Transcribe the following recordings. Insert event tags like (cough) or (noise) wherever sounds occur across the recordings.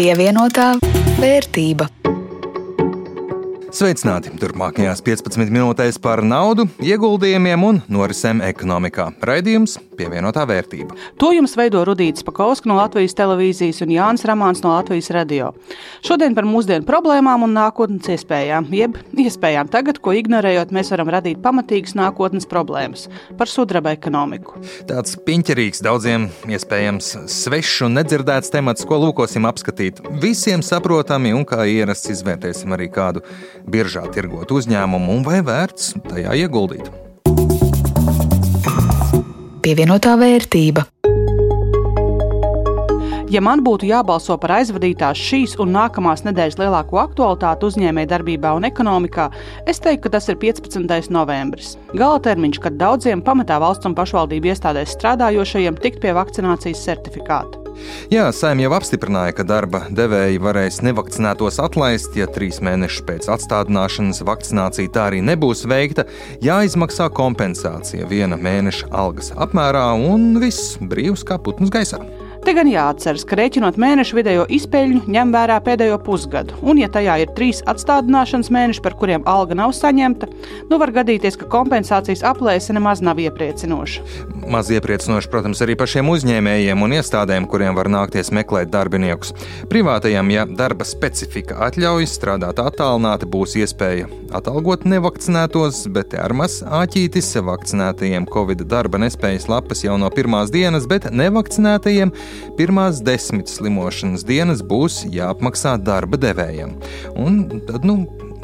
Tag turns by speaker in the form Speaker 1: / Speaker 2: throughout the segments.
Speaker 1: Pievienotā vērtība.
Speaker 2: Sveicināti! Turpmākajās 15 minūtēs par naudu, ieguldījumiem un norisēm ekonomikā. Raidījums pievienotā vērtība.
Speaker 3: To jums veido Rudīts Pakausks no Latvijas televīzijas un Jānis Ramāns no Latvijas radio. Šodien par mūsdienu problēmām un nākotnes iespējām, jeb iespējām tagad, ko ignorējot, mēs varam radīt pamatīgas nākotnes problēmas par sudraba ekonomiku.
Speaker 2: Tāds piņķerīgs, daudziem iespējams svešs un nedzirdēts temats, ko lūkosim apskatīt. Visiem saprotami un kā ierasts izvērtēsim arī kādu biržā tirgot uzņēmumu un vai vērts tajā ieguldīt.
Speaker 1: Pievienotā vērtība.
Speaker 3: Ja man būtu jābalso par aizvadītās šīs un nākamās nedēļas lielāko aktualitāti uzņēmējdarbībā un ekonomikā, es teiktu, ka tas ir 15. novembris. Gala termiņš, kad daudziem pamatā valsts un pašvaldību iestādēs strādājošajiem tikt pie vakcinācijas certifikāta.
Speaker 2: Jā, Saimē jau apstiprināja, ka darba devēji varēs nevakcinētos atlaist, ja trīs mēnešus pēc atstādināšanas vakcinācija tā arī nebūs veikta. Jāizmaksā kompensācija viena mēneša algas apmērā un viss brīvs kā putns gaisā.
Speaker 3: Te gan jāatceras, ka rēķinot mēnešu vidējo izpēļņu, ņem vērā pēdējo pusgadu, un, ja tajā ir trīs atstādināšanas mēneši, par kuriem alga nav saņemta, nu var gadīties, ka kompensācijas aplēse nemaz nav iepriecinoša.
Speaker 2: Maz iepriecinoši, protams, arī pašiem uzņēmējiem un iestādēm, kuriem var nākties meklēt darbiniekus. Privātajam, ja darba specifika atļauj strādāt attālināti, būs iespēja atalgot nevakcinētos, bet ar maz āķītis vakcinētajiem Covid darba nespējas lapas jau no pirmās dienas, bet nevakcinētajiem pirmās desmit slimošanas dienas būs jāapmaksā darba devējiem. Un tad, nu,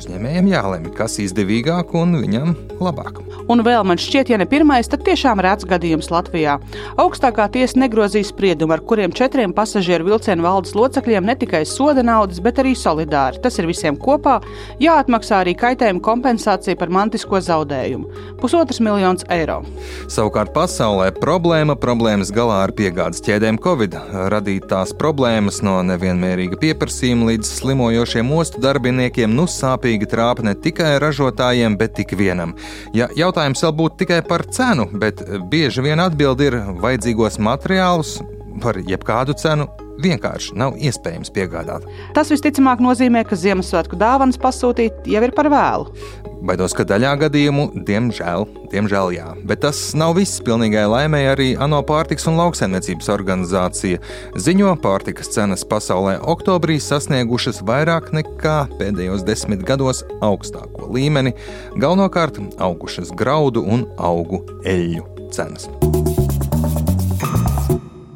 Speaker 2: uzņēmējiem jālemj, kas izdevīgāk un viņam labāk.
Speaker 3: Un vēl man šķiet, ja ne pirmais, tad tiešām rēts gadījums Latvijā. Augstākā tiesa negrozīs spriedumu, ar kuriem četriem pasažieru vilcienu valdes locekļiem ne tikai soda naudas, bet arī solidāri. Tas ir visiem kopā jāatmaksā arī kaitējuma kompensācija par mantisko zaudējumu - pusotras miljonus eiro.
Speaker 2: Savukārt pasaulē problēma problēmas galā ar piegādes ķēdēm Covid radītās problēmas no nevienmērīga pieprasījuma līdz slimojošiem ostu darbiniekiem nu sāpīgi trāpa ne tikai ražotājiem, bet tik vienam. Ja jautājums vēl būtu tikai par cenu, bet bieži vien atbild ir vajadzīgos materiālus par jebkādu cenu vienkārši nav iespējams piegādāt.
Speaker 3: Tas visticamāk nozīmē, ka Ziemassvētku dāvanas pasūtīt jau ir par vēlu.
Speaker 2: Baidos, ka daļā gadījumu, diemžēl, diemžēl jā. Bet tas nav viss. Pilnīgai laimēji arī ANO pārtiks un lauksaimniecības organizācija ziņo, pārtikas cenas pasaulē oktobrī sasniegušas vairāk nekā pēdējos desmit gados augstāko līmeni, galvenokārt augušas graudu un augu eļļu cenas.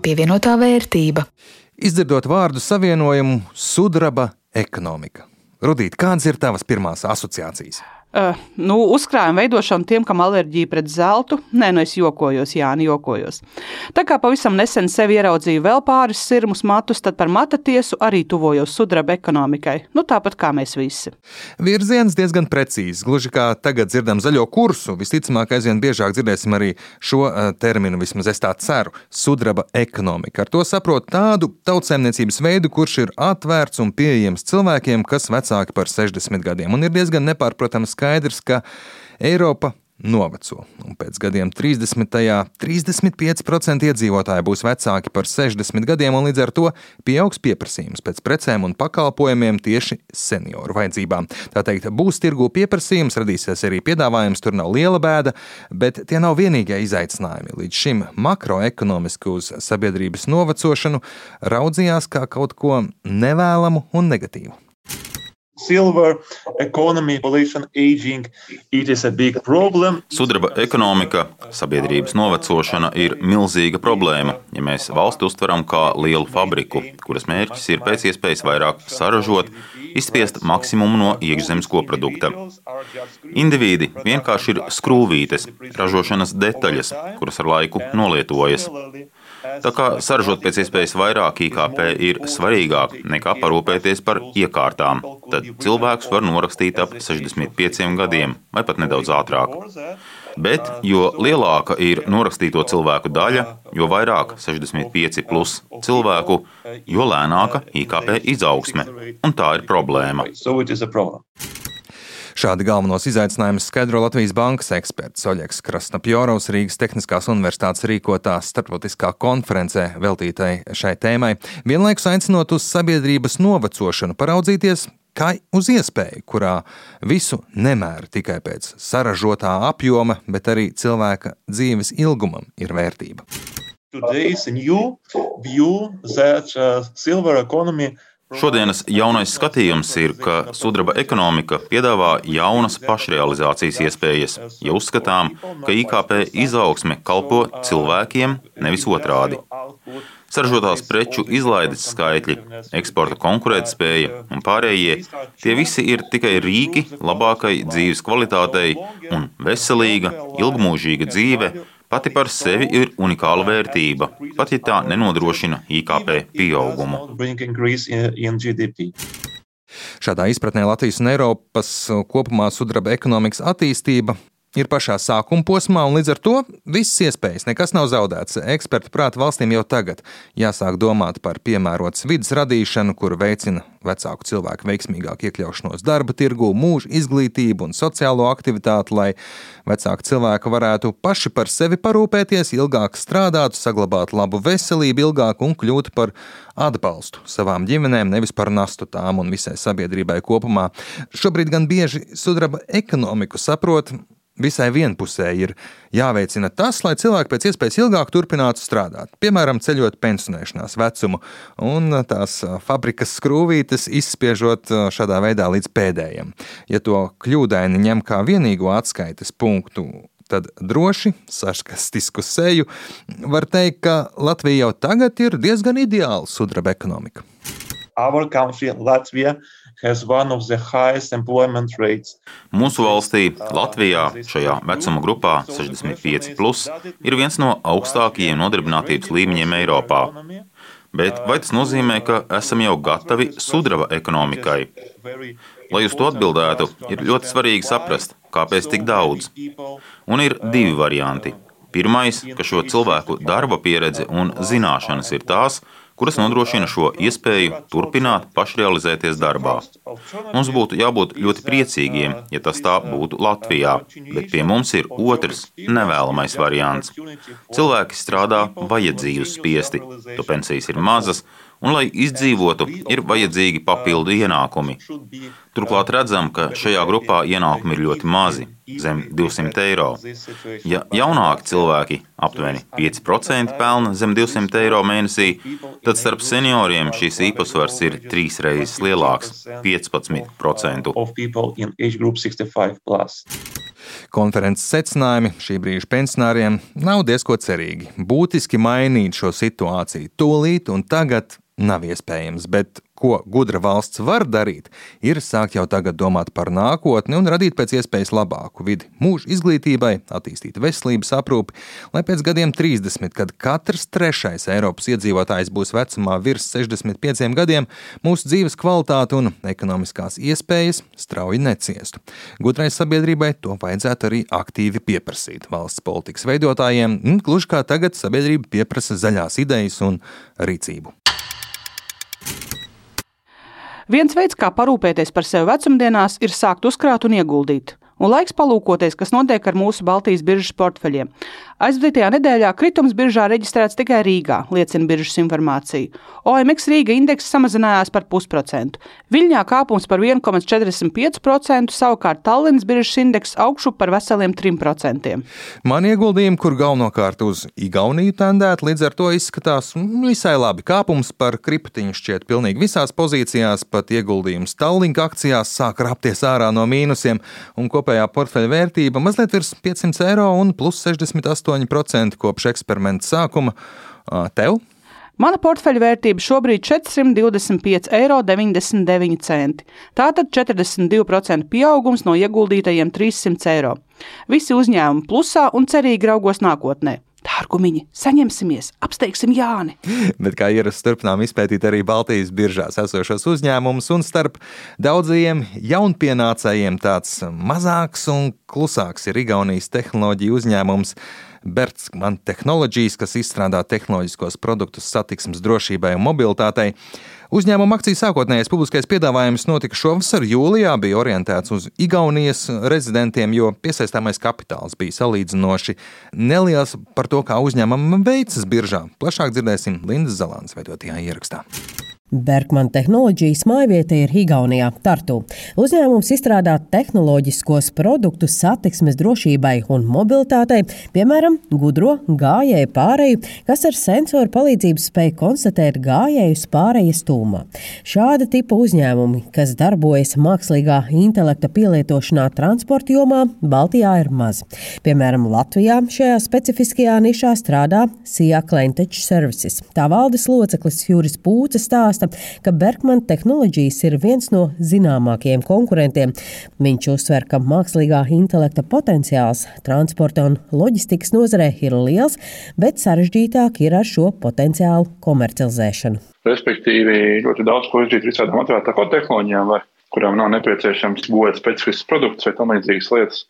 Speaker 1: Pievienotā vērtība.
Speaker 2: Izdzirdot vārdu savienojumu sudraba ekonomika. Rudīt, kādas ir tavas pirmās asociācijas?
Speaker 3: Uh, nu, uzkrājuma veidošana tiem, kam alerģija pret zeltu. Nē, nu es jokojos, Jā, nu jokojos. Tā kā pavisam nesen sevi ieraudzīju vēl pāris sirmus matus, tad par mata tiesu arī tuvojos sudraba ekonomikai. Nu, tāpat kā mēs visi.
Speaker 2: Virziens diezgan precīzs. Gluži kā tagad dzirdam zaļo kursu, visticamāk, aizvien biežāk dzirdēsim arī šo uh, terminu, vismaz es tā ceru - sudraba ekonomika. Ar to saprot tādu tautsēmniecības veidu, kurš ir atvērts un pieejams cilvēkiem, kas vecāki par 60 gadiem, un ir diezgan nepārprotams skaidrs, ka Eiropa noveco. Un pēc gadiem 30. 35% iedzīvotāji būs vecāki par 60 gadiem, un līdz ar to pieaugs pieprasījums pēc precēm un pakalpojumiem tieši senioru vajadzībām. Tā teikt, būs tirgu pieprasījums, radīsies arī piedāvājums, tur nav liela bēda, bet tie nav vienīgie izaicinājumi. Līdz šim makroekonomiski uz sabiedrības novecošanu raudzījās kā kaut ko nevēlamu un negatīvu.
Speaker 4: Silver economy, population aging, it is a big problem.
Speaker 5: Sudraba ekonomika, sabiedrības novecošana ir milzīga problēma, ja mēs valsti uztveram kā lielu fabriku, kuras mērķis ir pēc iespējas vairāk saražot, izspiest maksimumu no iekšzemes koprodukta. Indivīdi vienkārši ir skrūvītes, ražošanas detaļas, kuras ar laiku nolietojas. Tā kā saražot pēc iespējas vairāk IKP ir svarīgāk nekā parūpēties par iekārtām, tad cilvēks var norakstīt ap 65 gadiem vai pat nedaudz ātrāk. Bet, jo lielāka ir norakstīto cilvēku daļa, jo vairāk 65 plus cilvēku, jo lēnāka IKP izaugsme. Un tā ir problēma.
Speaker 2: Šādi galvenos izaicinājumus skaidro Latvijas bankas eksperts Oļegs Krasnapjorovs Rīgas Tehniskās universitātes rīkotā starptautiskā konferencē veltītai šai tēmai, vienlaikus aicinot uz sabiedrības novecošanu paraudzīties, kā uz iespēju, kurā visu nemēra tikai pēc saražotā apjoma, bet arī cilvēka dzīves ilgumam ir vērtība.
Speaker 4: Today's new view that uh, silver economy
Speaker 5: Šodienas jaunais skatījums ir, ka sudraba ekonomika piedāvā jaunas pašrealizācijas iespējas, ja uzskatām, ka IKP izaugsme kalpo cilvēkiem, nevis otrādi. Saražotās preču izlaides skaitļi, eksporta konkurētspēja un pārējie - tie visi ir tikai rīki labākai dzīves kvalitātei un veselīga, ilgmūžīga dzīve pati par sevi ir unikāla vērtība, pat ja tā nenodrošina IKP pieaugumu.
Speaker 2: Šādā izpratnē Latvijas un Eiropas kopumā sudraba ekonomikas attīstība ir pašā sākuma posmā, un līdz ar to visas iespējas, nekas nav zaudēts. Eksperti prāt valstīm jau tagad jāsāk domāt par piemērotas vidas radīšanu, kur veicina vecāku cilvēku veiksmīgāku iekļaušanos darba tirgū, mūža izglītību un sociālo aktivitāti, lai vecāki cilvēki varētu paši par sevi parūpēties, ilgāk strādātu, saglabātu labu veselību ilgāk un kļūtu par atbalstu savām ģimenēm, nevis par nastu tām un visai sabiedrībai kopumā. Šobrīd gan bieži sudraba ekonomiku saprot visai vienpusēji ir jāveicina tas, lai cilvēki pēc iespējas ilgāk turpinātu strādāt. Piemēram, ceļot pensionēšanās vecumu, un tās fabrikas skrūvītes izspiežot šādā veidā līdz pēdējiem. Ja to kļūdaini ņem kā vienīgo atskaites punktu, tad droši, sarkastisku seju, var teikt, ka Latvija jau tagad ir diezgan ideāla sudraba ekonomika.
Speaker 4: Our country, Latvia,
Speaker 5: Mūsu valstī, Latvijā, šajā vecuma grupā 65, plus, ir viens no augstākajiem nodarbinātības līmeņiem Eiropā. Bet vai tas nozīmē, ka esam jau gatavi sudraba ekonomikai? Lai uz to atbildētu, ir ļoti svarīgi saprast, kāpēc tik daudz. Un ir divi varianti. Pirmais, ka šo cilvēku darba pieredze un zināšanas ir tās, kuras nodrošina šo iespēju turpināt pašrealizēties darbā. Mums būtu jābūt ļoti priecīgiem, ja tas tā būtu Latvijā, bet pie mums ir otrs, nevēlamais variants. Cilvēki strādā vajadzības spiesti, to pensijas ir mazas, un, lai izdzīvotu, ir vajadzīgi papildu ienākumi. Turklāt redzam, ka šajā grupā ienākumi ir ļoti mazi, zem 200 eiro. Ja jaunāki cilvēki, aptuveni 5% pelna zem 200 eiro mēnesī, tad starp senioriem šīs īpatsvars ir trīs reizes lielāks - 15%.
Speaker 2: Konferences secinājumi šī brīža pensionāriem nav diezko cerīgi. Būtiski mainīt šo situāciju tūlīt un tagad nav iespējams, bet ko gudra valsts var darīt, ir sākt jau tagad domāt par nākotni un radīt pēc iespējas labāku vidi mūža izglītībai, attīstīt veselības aprūpi, lai pēc gadiem 30, kad katrs trešais Eiropas iedzīvotājs būs vecumā virs 65 gadiem, mūsu dzīves kvalitāte un ekonomiskās iespējas strauji neciestu. Gudrai sabiedrībai to vajadzētu arī aktīvi pieprasīt valsts politikas veidotājiem, gluži kā tagad sabiedrība pieprasa zaļās idejas un rīcību.
Speaker 3: Viens veids, kā parūpēties par sevi vecumdienās, ir sākt uzkrāt un ieguldīt. Un laiks palūkoties, kas notiek ar mūsu Baltijas biržas portfeļiem. Aizvadītajā nedēļā kritums biržā reģistrēts tikai Rīgā, liecina biržas informācija. OMX Rīga indeks samazinājās par pusprocentu. Viļņā kāpums par 1,45%, savukārt Tallinas biržas indeks augšu par veseliem 3%.
Speaker 2: Man ieguldījumi, kur galvenokārt uz Igauniju tendēt, līdz ar to izskatās nu, visai labi. Kāpums par kriptiņu šķiet pilnīgi visās pozīcijās, pat ieguldījums Tallinka akcijās sāk rapties ārā no mīnusiem, un kopējā portfeļa vērtība mazliet virs 500 eiro un plus 68 8% kopš eksperimenta sākuma. Tev?
Speaker 3: Mana portfeļa vērtība šobrīd ir 425,99 eiro. Tātad 42% pieaugums no ieguldītajiem 300 eiro. Visi uzņēmumi plusā un cerīgi raugos nākotnē. Dārgumiņi, saņemsimies, apsteigsim Jāni. (laughs)
Speaker 2: Bet kā ierasts, turpinām izpētīt arī Baltijas biržās esošos uzņēmumus, un starp daudzajiem jaunpienācējiem tāds mazāks un klusāks ir Igaunijas tehnoloģija uzņēmums Bertsman Technologies, kas izstrādā tehnoloģiskos produktus satiksmes drošībai un mobilitātei. Uzņēmuma akcijas sākotnējais publiskais piedāvājums notika šovasar jūlijā, bija orientēts uz Igaunijas rezidentiem, jo piesaistāmais kapitāls bija salīdzinoši neliels par to, kā uzņēmumam veicas biržā. Plašāk dzirdēsim Lindas Zalānas veidotajā ierakstā.
Speaker 6: Bergman tehnoloģijas mājvieta ir Igaunijā, Tartu. Uzņēmums izstrādā tehnoloģiskos produktus satiksmes drošībai un mobilitātei, piemēram, gudro gājēju pārēju, kas ar sensoru palīdzību spēj konstatēt gājējus pārējas tūmā. Šāda tipa uzņēmumi, kas darbojas mākslīgā intelekta pielietošanā transporta jomā, Baltijā ir maz. Piemēram, Latvijā šajā specifiskajā nišā strādā Sija Klentečs Services. Tā valdes loceklis Juris Pūce stāsta, stāsta, ka Bergman tehnoloģijas ir viens no zināmākajiem konkurentiem. Viņš uzsver, ka mākslīgā intelekta potenciāls transporta un loģistikas nozarē ir liels, bet sarežģītāk ir ar šo potenciālu komercializēšanu.
Speaker 7: Respektīvi, ļoti daudz ko izdarīt visādām atvērtākām tehnoloģijām. Kurām nav nepieciešams būvēt specifisks produkts vai tam līdzīgas lietas.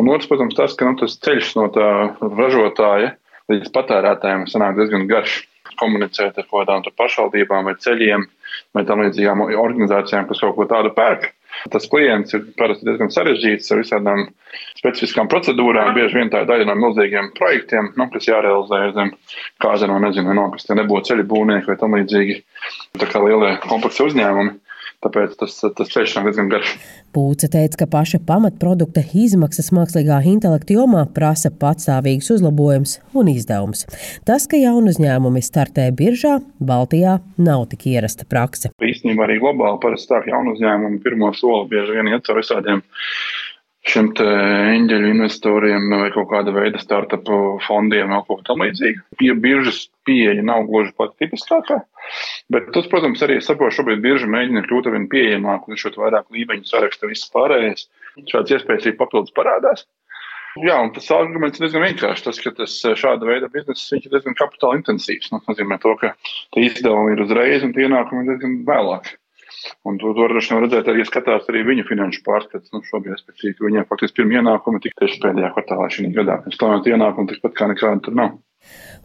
Speaker 7: Un otrs, protams, tas, ka nu, tas ceļš no tā ražotāja līdz patērētājiem sanāk diezgan garš komunicēt ar kaut kādām pašvaldībām vai ceļiem vai tam līdzīgām organizācijām, kas kaut ko tādu pērk. Tas klients ir parasti diezgan sarežģīts ar visādām specifiskām procedūrām. Bieži vien tā ir daļa no milzīgiem projektiem, nu, kas jārealizē zem kāda no, nezinu, no kas te nebūtu ceļu būvnieki vai tam līdzīgi. Tā kā lielie kompleksi uzņēmumi. Tāpēc tas, tas ceļš nav diezgan garš.
Speaker 6: Pūce teica, ka paša pamatprodukta izmaksas mākslīgā intelekta jomā prasa patstāvīgus uzlabojumus un izdevumus. Tas, ka jaunu uzņēmumi startē biržā, Baltijā nav tik ierasta prakse.
Speaker 7: Īstenībā arī globāli parasti tā, ka jaunu uzņēmumu pirmo soli bieži vien iet caur visādiem šiem eņģeļu investoriem vai kaut kāda veida startup fondiem vai kaut ko tam līdzīgu. Pie biržas pieeja nav gluži pat tipiskākā, bet tas, protams, arī saprotu, šobrīd birža mēģina kļūt ar vien pieejamāku, un šo vairāk līmeņu saraksta viss pārējais. Šāds iespējas arī papildus parādās. Jā, un tas arguments ir diezgan vienkāršs. Tas, ka tas šāda veida bizness ir diezgan kapitāla intensīvs. Nu, tas nozīmē to, ka izdevumi ir uzreiz un ienākumi ir diezgan vēlāk. Un to, to droši vien redzēt arī, ja skatās arī viņu finanšu pārskats. Nu, šobrīd, respektīvi, viņiem faktiski pirmie ienākumi tika tieši pēdējā kvartālā šī gadā. Stāvot ienākumi tikpat kā nekāda tur nav.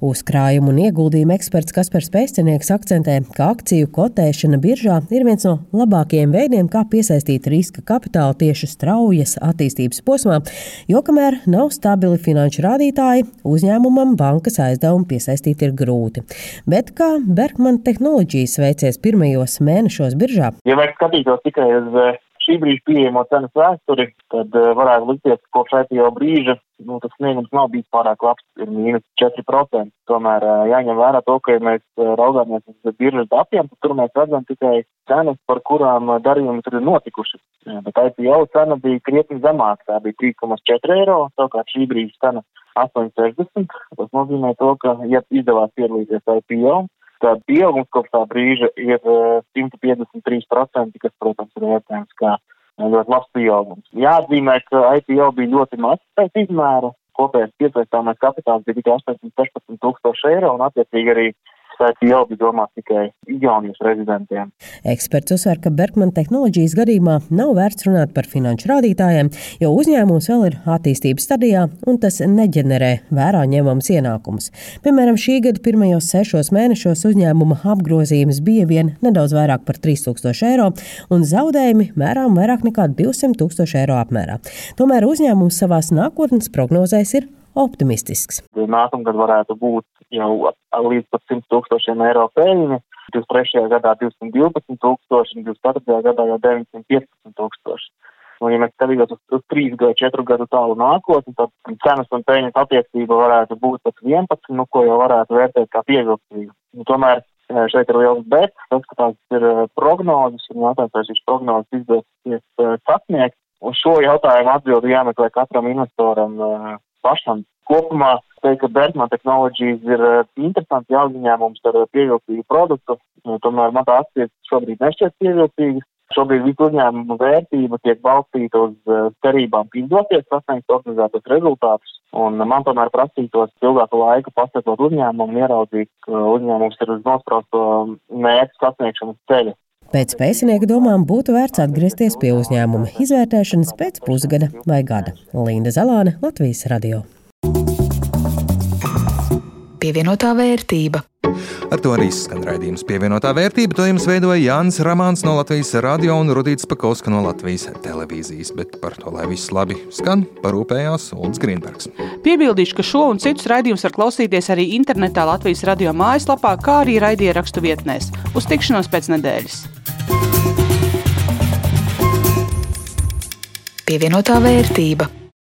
Speaker 6: Uzkrājumu un ieguldījumu eksperts Kaspars Pēcinieks akcentē, ka akciju kotēšana biržā ir viens no labākajiem veidiem, kā piesaistīt riska kapitālu tieši straujas attīstības posmā, jo kamēr nav stabili finanšu rādītāji, uzņēmumam bankas aizdevumu piesaistīt ir grūti. Bet kā Bergman tehnoloģijas veicies pirmajos mēnešos biržā?
Speaker 8: Ja skatītos tikai uz eh, šī brīža pieejamo cenas vēsturi, tad uh, varētu likties, ka kopš IPO brīža nu, tas sniegums nav bijis pārāk labs, ir mīnus 4%. Tomēr jāņem vērā to, ka, ja mēs raugāmies uz biržas datiem, tad tur mēs redzam tikai cenas, par kurām darījumi tur ir notikuši. Bet IPO cena bija krietni zemāka, tā bija 3,4 eiro, savukārt šī brīža cena 8,60. Tas nozīmē to, ka, ja izdevās piedalīties IPO, tad pieaugums kopš tā brīža ir 153%, kas, protams, ir vērtējums kā ļoti labs pieaugums. Jāatzīmē, ka IPO bija ļoti maz pēc izmēra. Kopējais piesaistāmais kapitāls bija tikai 816 tūkstoši eiro un attiecīgi arī bija domāts tikai Igaunijas rezidentiem.
Speaker 6: Eksperts uzsver, ka Bergman tehnoloģijas gadījumā nav vērts runāt par finanšu rādītājiem, jo uzņēmums vēl ir attīstības stadijā un tas neģenerē vērā ņemams ienākumus. Piemēram, šī gada pirmajos sešos mēnešos uzņēmuma apgrozījums bija vien nedaudz vairāk par 3000 eiro un zaudējumi mērām vairāk nekā 200 tūkstoši eiro apmērā. Tomēr uzņēmums savās nākotnes prognozēs ir optimistisks.
Speaker 8: Nākamgad varētu būt jau līdz pat 100 tūkstošiem eiro peļņa, 23. gadā 212 tūkstoši, 24. gadā jau 915 tūkstoši. Un, ja mēs skatītos uz, uz 3 vai 4 gadu tālu nākotni, tad cenas un peļņas attiecība varētu būt pat 11, nu, ko jau varētu vērtēt kā pievilcīgu. Nu, tomēr e, šeit ir liels bet, tas, ka tās ir e, prognozes, un jautājums, vai šīs prognozes izdosies e, sasniegt. Uz šo jautājumu atbildi jāmeklē katram investoram pašam. Kopumā teikt, ka Bergman Technologies ir eh, interesants jāuzņēmums ar eh, pievilcīgu produktu, tomēr man tā akcijas šobrīd nešķiet pievilcīgas. Šobrīd visu uzņēmumu vērtība tiek balstīta uz eh, cerībām izdoties sasniegt organizētos rezultātus, un man tomēr prasītos ilgāku laiku paskatot uzņēmumu un ieraudzīt, ka uzņēmums ir uz nospraustu mērķu sasniegšanas ceļa.
Speaker 6: Pēc pēcinieka domām būtu vērts atgriezties pie uzņēmuma izvērtēšanas pēc pusgada vai gada. Linda Zalāne, Latvijas radio.
Speaker 1: Pievienotā vērtība.
Speaker 2: Ar to arī skan raidījums pievienotā vērtība. To jums veidoja Jānis Ramāns no Latvijas radio un Rudīts Pakauska no Latvijas televīzijas. Bet par to, lai viss labi skan, parūpējās Ulrichs Grīnbergs.
Speaker 3: Piebildīšu, ka šo un citus raidījumus var klausīties arī internetā Latvijas radio mājaslapā, kā arī raidierakstu vietnēs. Uz tikšanos pēc nedēļas!
Speaker 1: Pievienotā vērtība.